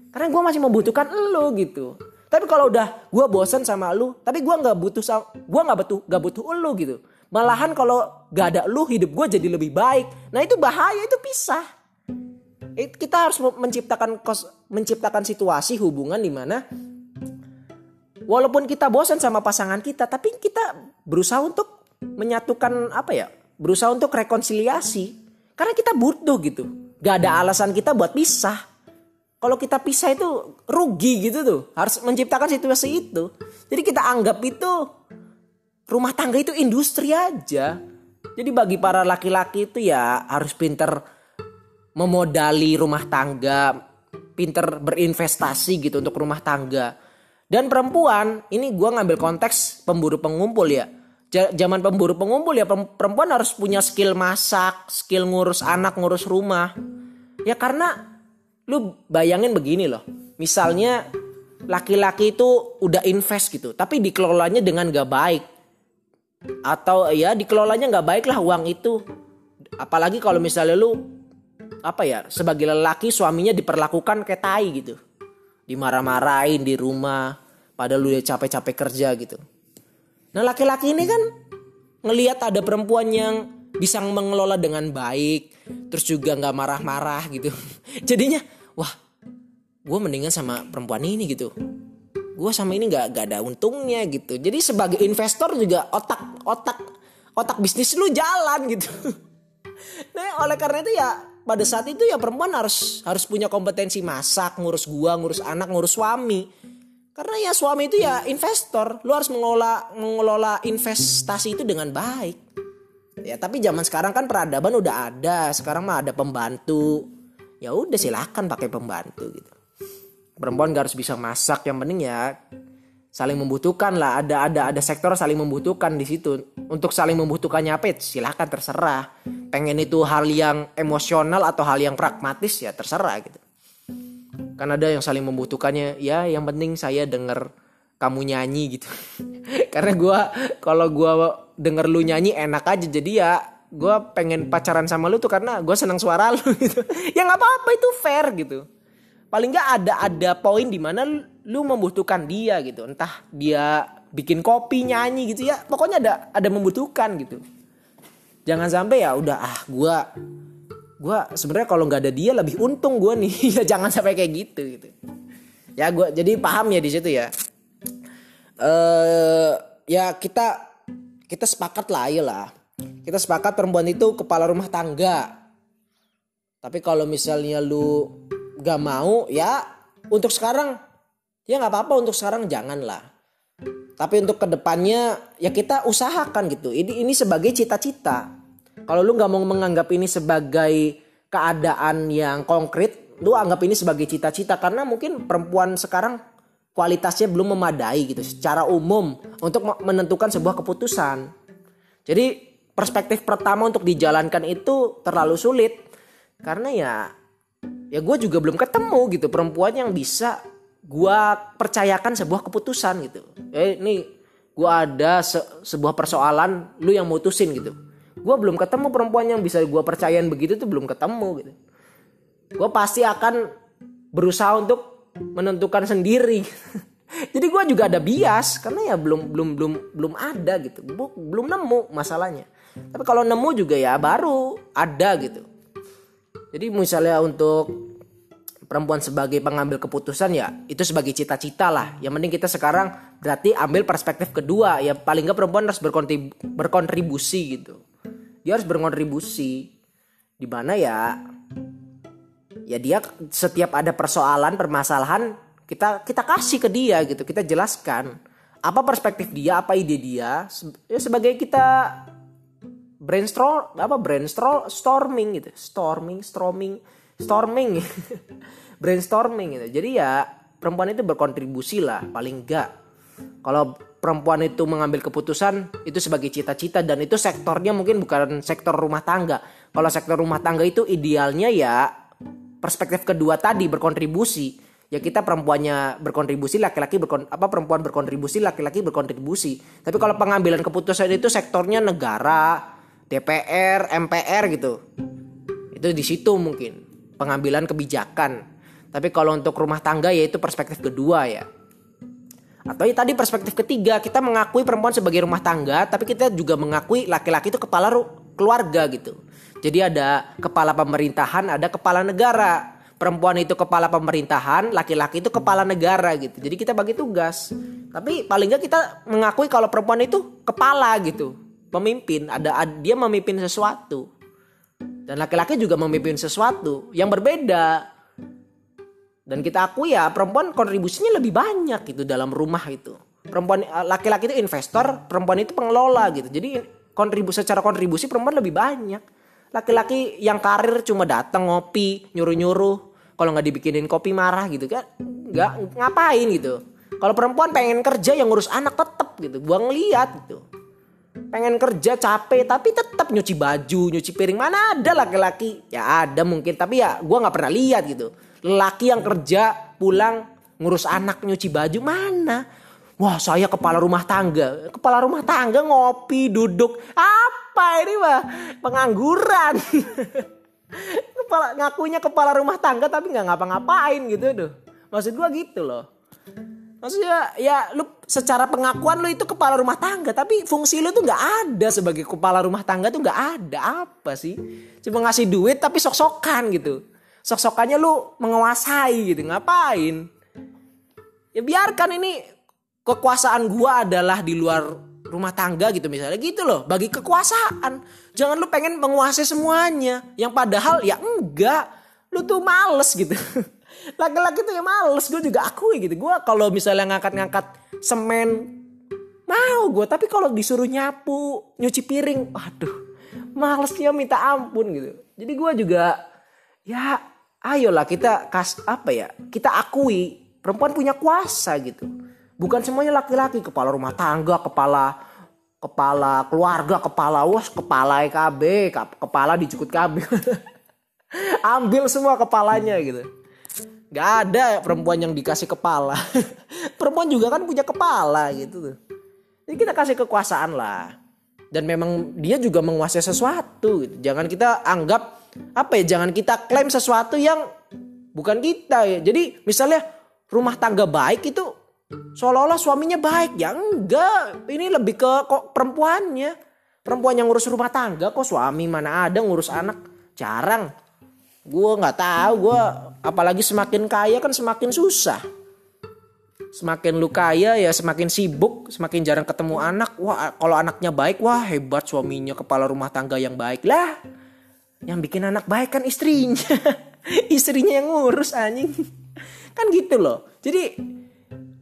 Karena gue masih membutuhkan lu gitu. Tapi kalau udah gue bosen sama lu tapi gue nggak butuh gue nggak butuh nggak butuh lu gitu. Malahan kalau gak ada lu hidup gue jadi lebih baik. Nah itu bahaya itu pisah. Kita harus menciptakan menciptakan situasi hubungan di mana walaupun kita bosan sama pasangan kita tapi kita berusaha untuk menyatukan apa ya berusaha untuk rekonsiliasi. Karena kita butuh gitu. Gak ada alasan kita buat pisah. Kalau kita pisah itu rugi gitu tuh. Harus menciptakan situasi itu. Jadi kita anggap itu rumah tangga itu industri aja jadi bagi para laki-laki itu ya harus pinter memodali rumah tangga pinter berinvestasi gitu untuk rumah tangga dan perempuan, ini gue ngambil konteks pemburu pengumpul ya. Zaman pemburu pengumpul ya perempuan harus punya skill masak, skill ngurus anak, ngurus rumah. Ya karena lu bayangin begini loh. Misalnya laki-laki itu udah invest gitu, tapi dikelolanya dengan gak baik. Atau ya dikelolanya gak baik lah uang itu. Apalagi kalau misalnya lu apa ya sebagai lelaki suaminya diperlakukan kayak tai gitu. Dimarah-marahin di rumah padahal lu udah capek-capek kerja gitu. Nah laki-laki ini kan ngelihat ada perempuan yang bisa mengelola dengan baik terus juga nggak marah-marah gitu. Jadinya wah gue mendingan sama perempuan ini gitu gue sama ini nggak gak ada untungnya gitu jadi sebagai investor juga otak otak otak bisnis lu jalan gitu nah oleh karena itu ya pada saat itu ya perempuan harus harus punya kompetensi masak, ngurus gua, ngurus anak, ngurus suami. Karena ya suami itu ya investor, lu harus mengelola mengelola investasi itu dengan baik. Ya tapi zaman sekarang kan peradaban udah ada, sekarang mah ada pembantu. Ya udah silakan pakai pembantu gitu. Perempuan gak harus bisa masak, yang penting ya saling membutuhkan lah. Ada ada ada sektor saling membutuhkan di situ. Untuk saling membutuhkannya apa ya silahkan terserah. Pengen itu hal yang emosional atau hal yang pragmatis ya terserah gitu. Kan ada yang saling membutuhkannya ya yang penting saya denger kamu nyanyi gitu. Karena gue kalau gue denger lu nyanyi enak aja. Jadi ya gue pengen pacaran sama lu tuh karena gue senang suara lu gitu. Ya nggak apa-apa itu fair gitu paling nggak ada ada poin di mana lu membutuhkan dia gitu. Entah dia bikin kopi nyanyi gitu ya. Pokoknya ada ada membutuhkan gitu. Jangan sampai ya udah ah gue gue sebenarnya kalau nggak ada dia lebih untung gue nih. Ya jangan sampai kayak gitu gitu. Ya gue jadi paham ya di situ ya. Eh ya kita kita sepakat lah ayo lah kita sepakat perempuan itu kepala rumah tangga. Tapi kalau misalnya lu gak mau ya untuk sekarang. Ya nggak apa-apa untuk sekarang janganlah. Tapi untuk ke depannya ya kita usahakan gitu. Ini ini sebagai cita-cita. Kalau lu nggak mau menganggap ini sebagai keadaan yang konkret lu anggap ini sebagai cita-cita. Karena mungkin perempuan sekarang kualitasnya belum memadai gitu secara umum untuk menentukan sebuah keputusan. Jadi perspektif pertama untuk dijalankan itu terlalu sulit. Karena ya ya gue juga belum ketemu gitu perempuan yang bisa gue percayakan sebuah keputusan gitu. Eh ini gue ada se sebuah persoalan lu yang mutusin gitu. Gue belum ketemu perempuan yang bisa gue percayain begitu tuh belum ketemu gitu. Gue pasti akan berusaha untuk menentukan sendiri. Jadi gue juga ada bias karena ya belum belum belum belum ada gitu. Belum nemu masalahnya. Tapi kalau nemu juga ya baru ada gitu jadi misalnya untuk perempuan sebagai pengambil keputusan ya itu sebagai cita-cita lah. Yang penting kita sekarang berarti ambil perspektif kedua. Ya paling nggak perempuan harus berkontribusi gitu. Dia harus berkontribusi. Di mana ya ya dia setiap ada persoalan permasalahan kita kita kasih ke dia gitu. Kita jelaskan apa perspektif dia apa ide dia. Ya sebagai kita brainstorm apa brainstorm storming gitu. Storming storming storming. Brainstorming gitu. Jadi ya perempuan itu berkontribusi lah paling enggak kalau perempuan itu mengambil keputusan itu sebagai cita-cita. Dan itu sektornya mungkin bukan sektor rumah tangga. Kalau sektor rumah tangga itu idealnya ya perspektif kedua tadi berkontribusi. Ya kita perempuannya berkontribusi laki-laki berkon apa perempuan berkontribusi laki-laki berkontribusi. Tapi kalau pengambilan keputusan itu sektornya negara DPR MPR gitu itu di situ mungkin pengambilan kebijakan tapi kalau untuk rumah tangga ya itu perspektif kedua ya atau ya tadi perspektif ketiga kita mengakui perempuan sebagai rumah tangga tapi kita juga mengakui laki-laki itu kepala keluarga gitu jadi ada kepala pemerintahan, ada kepala negara. Perempuan itu kepala pemerintahan, laki-laki itu kepala negara gitu. Jadi kita bagi tugas. Tapi paling nggak kita mengakui kalau perempuan itu kepala gitu, pemimpin. Ada dia memimpin sesuatu. Dan laki-laki juga memimpin sesuatu yang berbeda. Dan kita akui ya perempuan kontribusinya lebih banyak gitu dalam rumah itu. Perempuan laki-laki itu investor, perempuan itu pengelola gitu. Jadi kontribusi secara kontribusi perempuan lebih banyak laki-laki yang karir cuma datang ngopi nyuruh-nyuruh kalau nggak dibikinin kopi marah gitu kan nggak ngapain gitu kalau perempuan pengen kerja yang ngurus anak tetep gitu gua ngeliat gitu pengen kerja capek tapi tetap nyuci baju nyuci piring. Mana ada laki-laki? Ya ada mungkin tapi ya gua nggak pernah lihat gitu. Laki yang kerja pulang ngurus anak nyuci baju mana? Wah saya kepala rumah tangga. Kepala rumah tangga ngopi duduk. Apa ini mah Pengangguran. Kepala Ngakunya kepala rumah tangga Tapi nggak ngapa-ngapain gitu tuh Maksud gua gitu loh Maksudnya ya lu secara pengakuan lu itu kepala rumah tangga Tapi fungsi lu tuh nggak ada sebagai kepala rumah tangga tuh nggak ada. Apa sih? Cuma ngasih duit tapi sok-sokan gitu. Sok-sokannya lu menguasai gitu Ngapain? Ya biarkan ini kekuasaan gua adalah di luar rumah tangga gitu misalnya. Gitu loh bagi kekuasaan. Jangan lu pengen menguasai semuanya. Yang padahal ya enggak. Lu tuh males gitu laki-laki tuh ya males gue juga akui gitu gue kalau misalnya ngangkat-ngangkat semen mau gue tapi kalau disuruh nyapu nyuci piring waduh malesnya minta ampun gitu jadi gue juga ya ayolah kita kas apa ya kita akui perempuan punya kuasa gitu Bukan semuanya laki-laki, kepala rumah tangga, kepala kepala keluarga, kepala was, kepala EKB, kepala dijukut KB. Ambil semua kepalanya gitu. Gak ada perempuan yang dikasih kepala. perempuan juga kan punya kepala gitu tuh. Jadi kita kasih kekuasaan lah. Dan memang dia juga menguasai sesuatu gitu. Jangan kita anggap apa ya, jangan kita klaim sesuatu yang bukan kita ya. Jadi misalnya rumah tangga baik itu seolah-olah suaminya baik ya enggak ini lebih ke kok perempuannya perempuan yang ngurus rumah tangga kok suami mana ada ngurus anak jarang gue nggak tahu gue apalagi semakin kaya kan semakin susah. Semakin lu kaya ya semakin sibuk semakin jarang ketemu anak. Wah kalau anaknya baik wah hebat suaminya kepala rumah tangga yang baik. Lah yang bikin anak baik kan istrinya. Istrinya yang ngurus anjing. Kan gitu loh. Jadi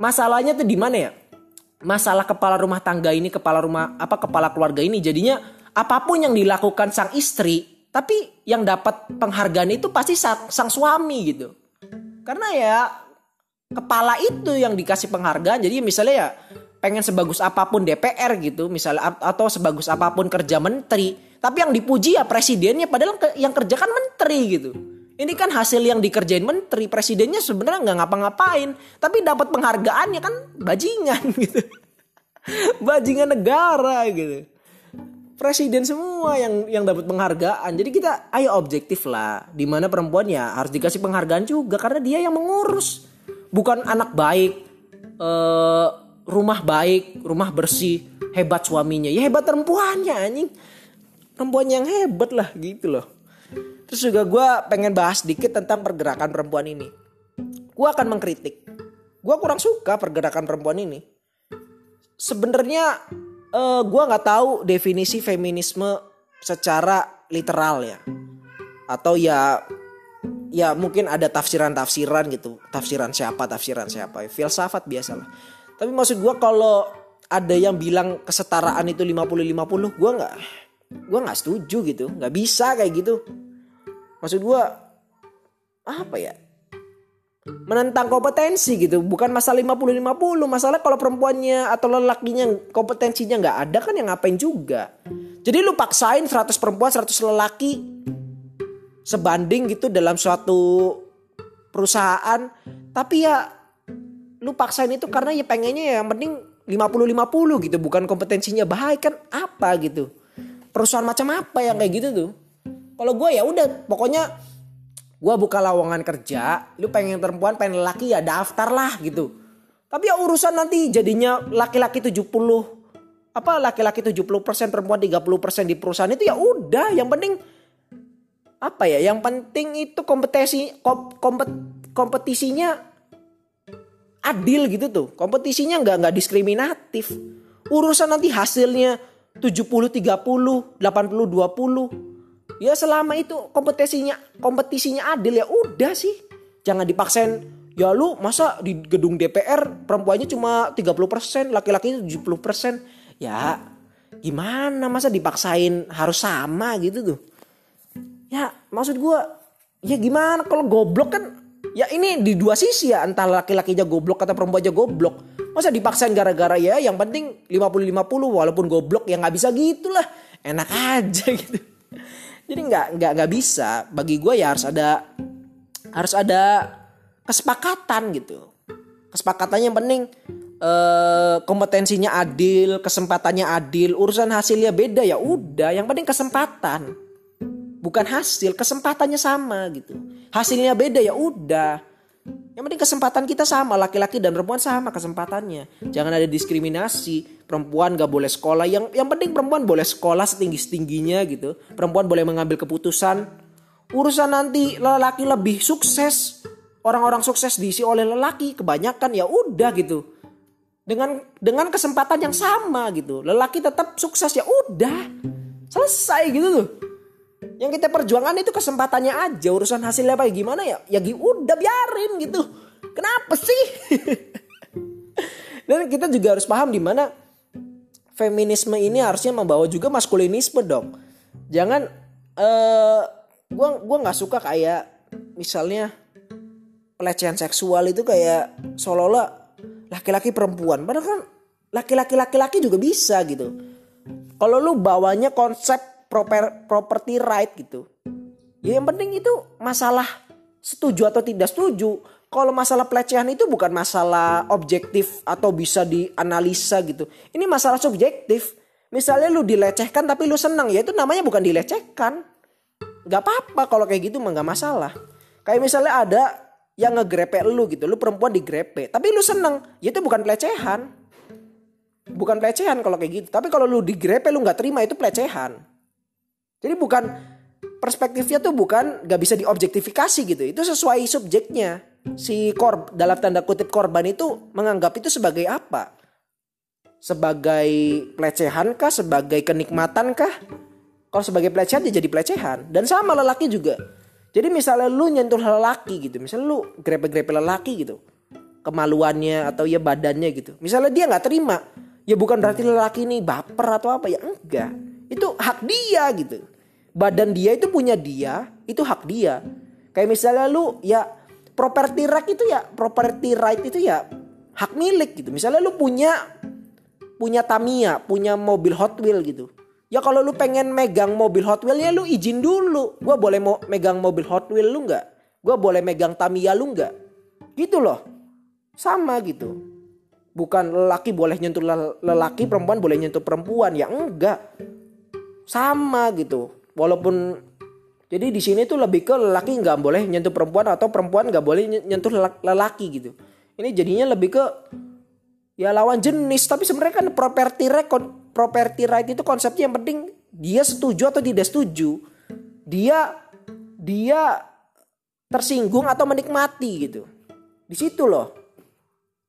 masalahnya tuh di mana ya? Masalah kepala rumah tangga ini kepala rumah apa kepala keluarga ini jadinya apa pun yang dilakukan sang istri tapi yang dapat penghargaan itu pasti sang, sang suami gitu. Karena ya kepala itu yang dikasih penghargaan. Jadi misalnya ya pengen sebagus apa pun DPR gitu misalnya atau sebagus apa pun kerja menteri. Tapi yang dipuji ya presidennya padahal yang kerja kan menteri gitu. Ini kan hasil yang dikerjain menteri presidennya sebenarnya nggak ngapa-ngapain. Tapi dapat penghargaannya kan bajingan gitu. Bajingan negara gitu presiden semua yang yang dapat penghargaan. Jadi kita ayo objektif lah di mana perempuan ya harus dikasih penghargaan juga karena dia yang mengurus. Bukan anak baik uh, rumah baik rumah bersih hebat suaminya. Ya hebat perempuannya anjing. Perempuan yang hebat lah gitu loh. Terus juga gue pengen bahas dikit tentang pergerakan perempuan ini. Gue akan mengkritik. Gue kurang suka pergerakan perempuan ini. Sebenarnya uh, eh, gue nggak tahu definisi feminisme secara literal ya. Atau ya ya mungkin ada tafsiran-tafsiran gitu. Tafsiran siapa tafsiran siapa. Ya, filsafat biasalah. Tapi maksud gue kalau ada yang bilang kesetaraan itu 50-50 gue nggak gue nggak setuju gitu. Nggak bisa kayak gitu. Maksud gue apa ya menentang kompetensi gitu. Bukan masalah 50-50 masalah kalau perempuannya atau lelakinya kompetensinya nggak ada kan yang ngapain juga? Jadi lu paksain 100 perempuan 100 lelaki sebanding gitu dalam suatu perusahaan. Tapi ya lu paksain itu karena ya pengennya ya yang penting 50-50 gitu. Bukan kompetensinya baik kan apa gitu? Perusahaan macam apa yang kayak gitu tuh? Kalau gue ya udah pokoknya gue buka lowongan kerja lu pengen perempuan pengen laki ya daftar lah gitu. Tapi ya urusan nanti jadinya laki-laki 70 apa laki-laki 70% perempuan 30% di perusahaan itu ya udah. Yang penting apa ya yang penting itu kompetisi kompet, kompetisinya adil gitu tuh. Kompetisinya nggak nggak diskriminatif. Urusan nanti hasilnya 70 30 80 20 ya selama itu kompetisinya kompetisinya adil ya udah sih. Jangan dipaksain. Ya lu masa di gedung DPR perempuannya cuma 30% laki-laki 70% ya gimana masa dipaksain harus sama gitu tuh? Ya maksud gue ya gimana? Kalau goblok kan ya ini di dua sisi ya antara laki-lakinya goblok kata perempuan aja goblok. Masa dipaksain gara-gara ya yang penting 50-50 walaupun goblok ya nggak bisa gitulah. Enak aja gitu jadi nggak nggak nggak bisa. Bagi gue ya harus ada harus ada kesepakatan gitu. Kesepakatannya yang penting eh, kompetensinya adil kesempatannya adil urusan hasilnya beda ya udah. Yang penting kesempatan. Bukan hasil kesempatannya sama gitu. Hasilnya beda ya udah yang penting kesempatan kita sama laki-laki dan perempuan sama kesempatannya. Jangan ada diskriminasi perempuan gak boleh sekolah. Yang yang penting perempuan boleh sekolah setinggi setingginya gitu. Perempuan boleh mengambil keputusan. Urusan nanti lelaki lebih sukses orang-orang sukses diisi oleh lelaki kebanyakan ya udah gitu. Dengan dengan kesempatan yang sama gitu. Lelaki tetap sukses ya udah. Selesai gitu tuh yang kita perjuangkan itu kesempatannya aja urusan hasilnya apa gimana ya? Ya udah biarin gitu. Kenapa sih? Dan kita juga harus paham di mana feminisme ini harusnya membawa juga maskulinisme dong. Jangan uh, gua gua nggak suka kayak misalnya pelecehan seksual itu kayak seolah-olah laki-laki perempuan. Padahal kan laki-laki laki-laki juga bisa gitu. Kalau lu bawanya konsep proper, property right gitu. Ya yang penting itu masalah setuju atau tidak setuju. Kalau masalah pelecehan itu bukan masalah objektif atau bisa dianalisa gitu. Ini masalah subjektif. Misalnya lu dilecehkan tapi lu senang ya itu namanya bukan dilecehkan. Gak apa-apa kalau kayak gitu mah gak masalah. Kayak misalnya ada yang ngegrepe lu gitu. Lu perempuan digrepe. Tapi lu seneng. Ya itu bukan pelecehan. Bukan pelecehan kalau kayak gitu. Tapi kalau lu digrepe lu gak terima itu pelecehan. Jadi bukan perspektifnya tuh bukan gak bisa diobjektifikasi gitu. Itu sesuai subjeknya. si korb dalam tanda kutip korban itu menganggap itu sebagai apa? Sebagai pelecehan kah? Sebagai kenikmatan kah? Kalau sebagai pelecehan dia jadi pelecehan. Dan sama lelaki juga. Jadi misalnya lu nyentuh lelaki gitu, misalnya lu grepe-grepe lelaki gitu, kemaluannya atau ya badannya gitu. Misalnya dia nggak terima, ya bukan berarti lelaki ini baper atau apa ya enggak. Itu hak dia gitu. Badan dia itu punya dia, itu hak dia. Kayak misalnya lu ya property right itu ya property right itu ya hak milik gitu. Misalnya lu punya punya Tamiya, punya mobil Hot Wheel gitu. Ya kalau lu pengen megang mobil Hot Wheel ya lu izin dulu. Gua boleh mau megang mobil Hot Wheel lu nggak? Gua boleh megang Tamiya lu nggak? Gitu loh. Sama gitu. Bukan lelaki boleh nyentuh lelaki, perempuan boleh nyentuh perempuan. Ya enggak. Sama gitu. Walaupun jadi di sini tuh lebih ke lelaki nggak boleh nyentuh perempuan atau perempuan nggak boleh nyentuh lelaki gitu. Ini jadinya lebih ke ya lawan jenis. Tapi sebenarnya kan property right, property right itu konsepnya yang penting dia setuju atau tidak setuju. Dia dia tersinggung atau menikmati gitu. Di situ loh.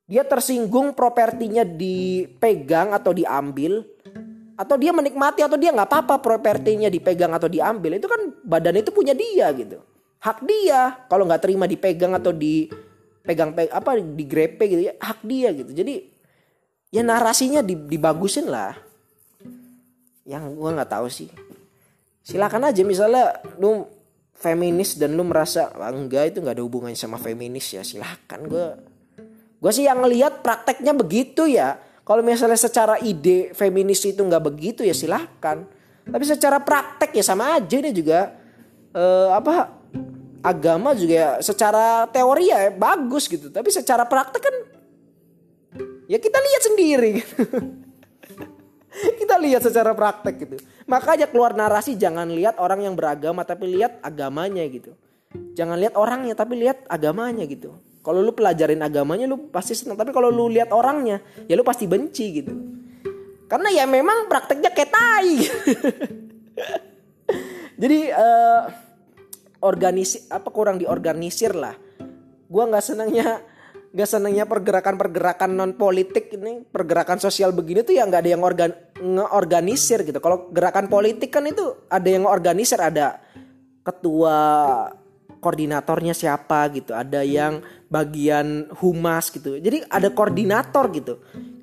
Dia tersinggung propertinya dipegang atau diambil atau dia menikmati atau dia nggak apa-apa propertinya dipegang atau diambil. Itu kan badan itu punya dia gitu. Hak dia. Kalau nggak terima dipegang atau dipegang pe apa digrepe gitu ya hak dia gitu. Jadi ya narasinya dibagusin lah. Yang gua nggak tahu sih. Silakan aja misalnya lu feminis dan lu merasa ah, enggak itu nggak ada hubungannya sama feminis ya silakan. Gue gue sih yang ngelihat prakteknya begitu ya kalau misalnya secara ide feminis itu nggak begitu ya silahkan. Tapi secara praktek ya sama aja dia juga eh, apa agama juga ya secara teori ya bagus gitu. Tapi secara praktek kan ya kita lihat sendiri. Gitu. kita lihat secara praktek gitu. Makanya keluar narasi jangan lihat orang yang beragama tapi lihat agamanya gitu. Jangan lihat orangnya tapi lihat agamanya gitu. Kalau lu pelajarin agamanya lu pasti senang, tapi kalau lu lihat orangnya ya lu pasti benci gitu. Karena ya memang prakteknya kayak tai. Jadi uh, organisasi apa kurang diorganisir lah. Gua nggak senangnya nggak senangnya pergerakan-pergerakan non politik ini pergerakan sosial begini tuh ya nggak ada yang organ ngeorganisir gitu. Kalau gerakan politik kan itu ada yang organisir ada ketua koordinatornya siapa gitu, ada yang bagian humas gitu. Jadi ada koordinator gitu.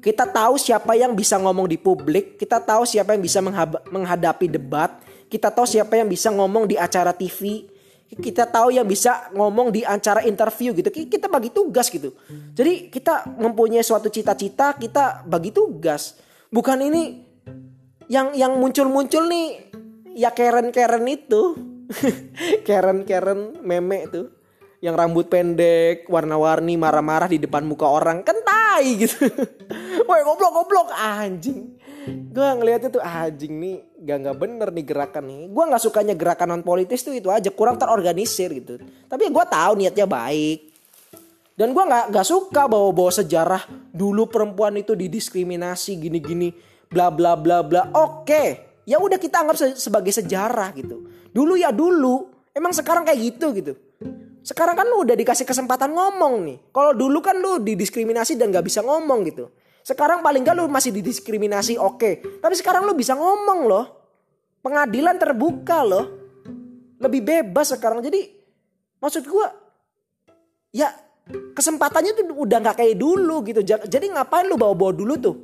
Kita tahu siapa yang bisa ngomong di publik, kita tahu siapa yang bisa menghadapi debat, kita tahu siapa yang bisa ngomong di acara TV, kita tahu yang bisa ngomong di acara interview gitu. Kita bagi tugas gitu. Jadi kita mempunyai suatu cita-cita, kita bagi tugas. Bukan ini yang yang muncul-muncul nih ya Karen-Karen itu Karen meme itu yang rambut pendek, warna-warni, marah-marah di depan muka orang kan tai gitu. Woi goblok goblok anjing. Gue ngeliat itu anjing nih gak nggak bener nih gerakan nih. Gue nggak sukanya gerakan non politis tuh itu aja kurang terorganisir gitu. Tapi gue tahu niatnya baik. Dan gue nggak nggak suka bawa-bawa sejarah dulu perempuan itu didiskriminasi gini-gini bla bla bla bla. Oke, ya udah kita anggap sebagai sejarah gitu. Dulu ya dulu. Emang sekarang kayak gitu gitu. Sekarang kan lu udah dikasih kesempatan ngomong nih. Kalau dulu kan lu didiskriminasi dan gak bisa ngomong gitu. Sekarang paling gak lu masih didiskriminasi oke. Okay. Tapi sekarang lu bisa ngomong loh. Pengadilan terbuka loh. Lebih bebas sekarang. Jadi maksud gue ya kesempatannya tuh udah gak kayak dulu gitu. Jadi ngapain lu bawa-bawa dulu tuh?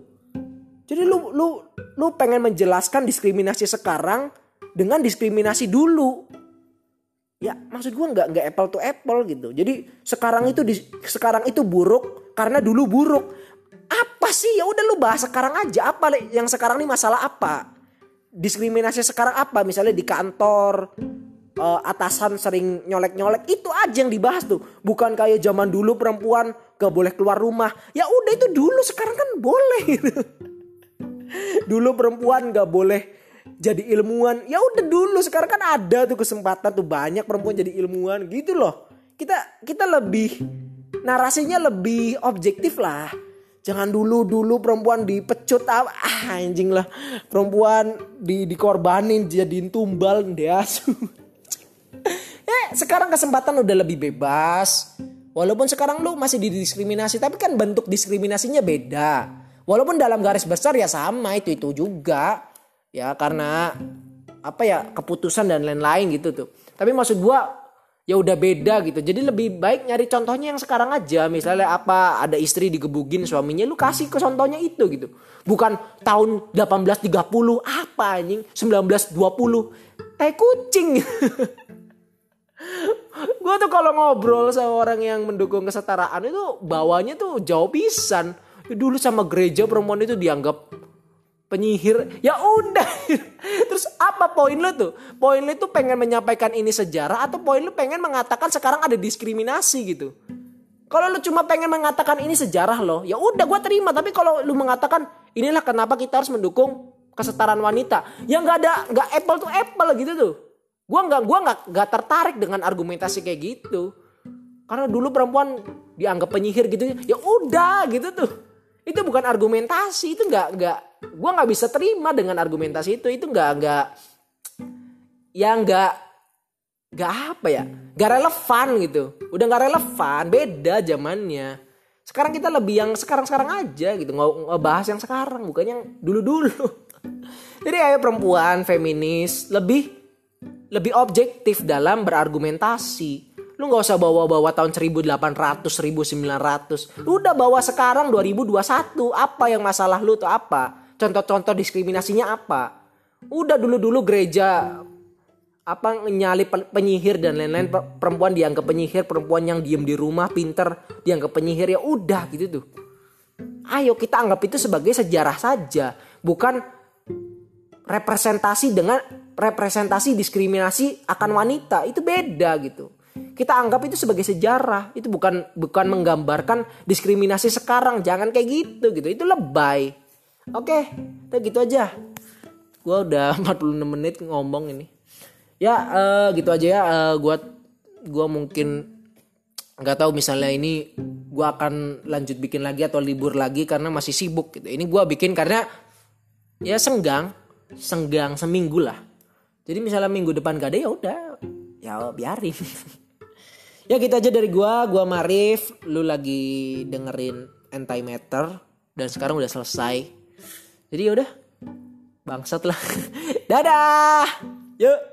Jadi lu lu lu pengen menjelaskan diskriminasi sekarang dengan diskriminasi dulu ya maksud gue nggak nggak apple to apple gitu. Jadi sekarang itu di, sekarang itu buruk karena dulu buruk. Apa sih? Ya udah lu bahas sekarang aja. Apa yang sekarang ini masalah apa? Diskriminasi sekarang apa? Misalnya di kantor uh, atasan sering nyolek-nyolek. Itu aja yang dibahas tuh. Bukan kayak zaman dulu perempuan gak boleh keluar rumah. Ya udah itu dulu. Sekarang kan boleh. Dulu perempuan gak boleh jadi ilmuwan. Ya udah dulu sekarang kan ada tuh kesempatan tuh banyak perempuan jadi ilmuwan gitu loh. Kita kita lebih narasinya lebih objektif lah. Jangan dulu dulu perempuan dipecut ah, anjing lah. Perempuan di dikorbanin jadiin tumbal dia ya sekarang kesempatan udah lebih bebas. Walaupun sekarang lu masih didiskriminasi, tapi kan bentuk diskriminasinya beda. Walaupun dalam garis besar ya sama itu itu juga. Ya karena apa ya keputusan dan lain-lain gitu tuh. Tapi maksud gua ya udah beda gitu. Jadi lebih baik nyari contohnya yang sekarang aja. Misalnya apa ada istri digebugin suaminya lu kasih ke contohnya itu gitu. Bukan tahun 1830 apa anjing 1920. Tai kucing. gue tuh kalau ngobrol sama orang yang mendukung kesetaraan itu bawahnya tuh jauh pisan. Dulu sama gereja perempuan itu dianggap penyihir. Ya udah. Terus apa poin lu tuh? Poin lu tuh pengen menyampaikan ini sejarah atau poin lu pengen mengatakan sekarang ada diskriminasi gitu? Kalau lu cuma pengen mengatakan ini sejarah loh, ya udah gue terima. Tapi kalau lu mengatakan inilah kenapa kita harus mendukung kesetaraan wanita, ya nggak ada nggak apple to apple gitu tuh. Gue nggak gua nggak nggak tertarik dengan argumentasi kayak gitu. Karena dulu perempuan dianggap penyihir gitu, ya udah gitu tuh. Itu bukan argumentasi, itu nggak nggak gue nggak bisa terima dengan argumentasi itu. Itu nggak nggak ya nggak nggak apa ya, nggak relevan gitu. Udah nggak relevan, beda zamannya. Sekarang kita lebih yang sekarang-sekarang aja gitu, nggak bahas yang sekarang, bukan yang dulu-dulu. Jadi ayo perempuan feminis lebih lebih objektif dalam berargumentasi. Lu nggak usah bawa-bawa tahun 1800, 1900. Lu udah bawa sekarang 2021. Apa yang masalah lu tuh apa? Contoh-contoh diskriminasinya apa? Udah dulu-dulu gereja apa nyali penyihir dan lain-lain perempuan dianggap penyihir perempuan yang diem di rumah pinter dianggap penyihir ya udah gitu tuh ayo kita anggap itu sebagai sejarah saja bukan representasi dengan representasi diskriminasi akan wanita itu beda gitu. Kita anggap itu sebagai sejarah, itu bukan bukan menggambarkan diskriminasi sekarang. Jangan kayak gitu gitu. Itu lebay. Oke, kita gitu aja. Gua udah 46 menit ngomong ini. Ya uh, gitu aja ya. Uh, gua gua mungkin nggak tahu misalnya ini gua akan lanjut bikin lagi atau libur lagi karena masih sibuk gitu. Ini gua bikin karena ya senggang, senggang seminggu lah jadi misalnya minggu depan gak ada ya udah, ya biarin. ya kita gitu aja dari gua, gua Marif, lu lagi dengerin Antimatter dan sekarang udah selesai. Jadi ya udah, bangsat lah. Dadah. Yuk.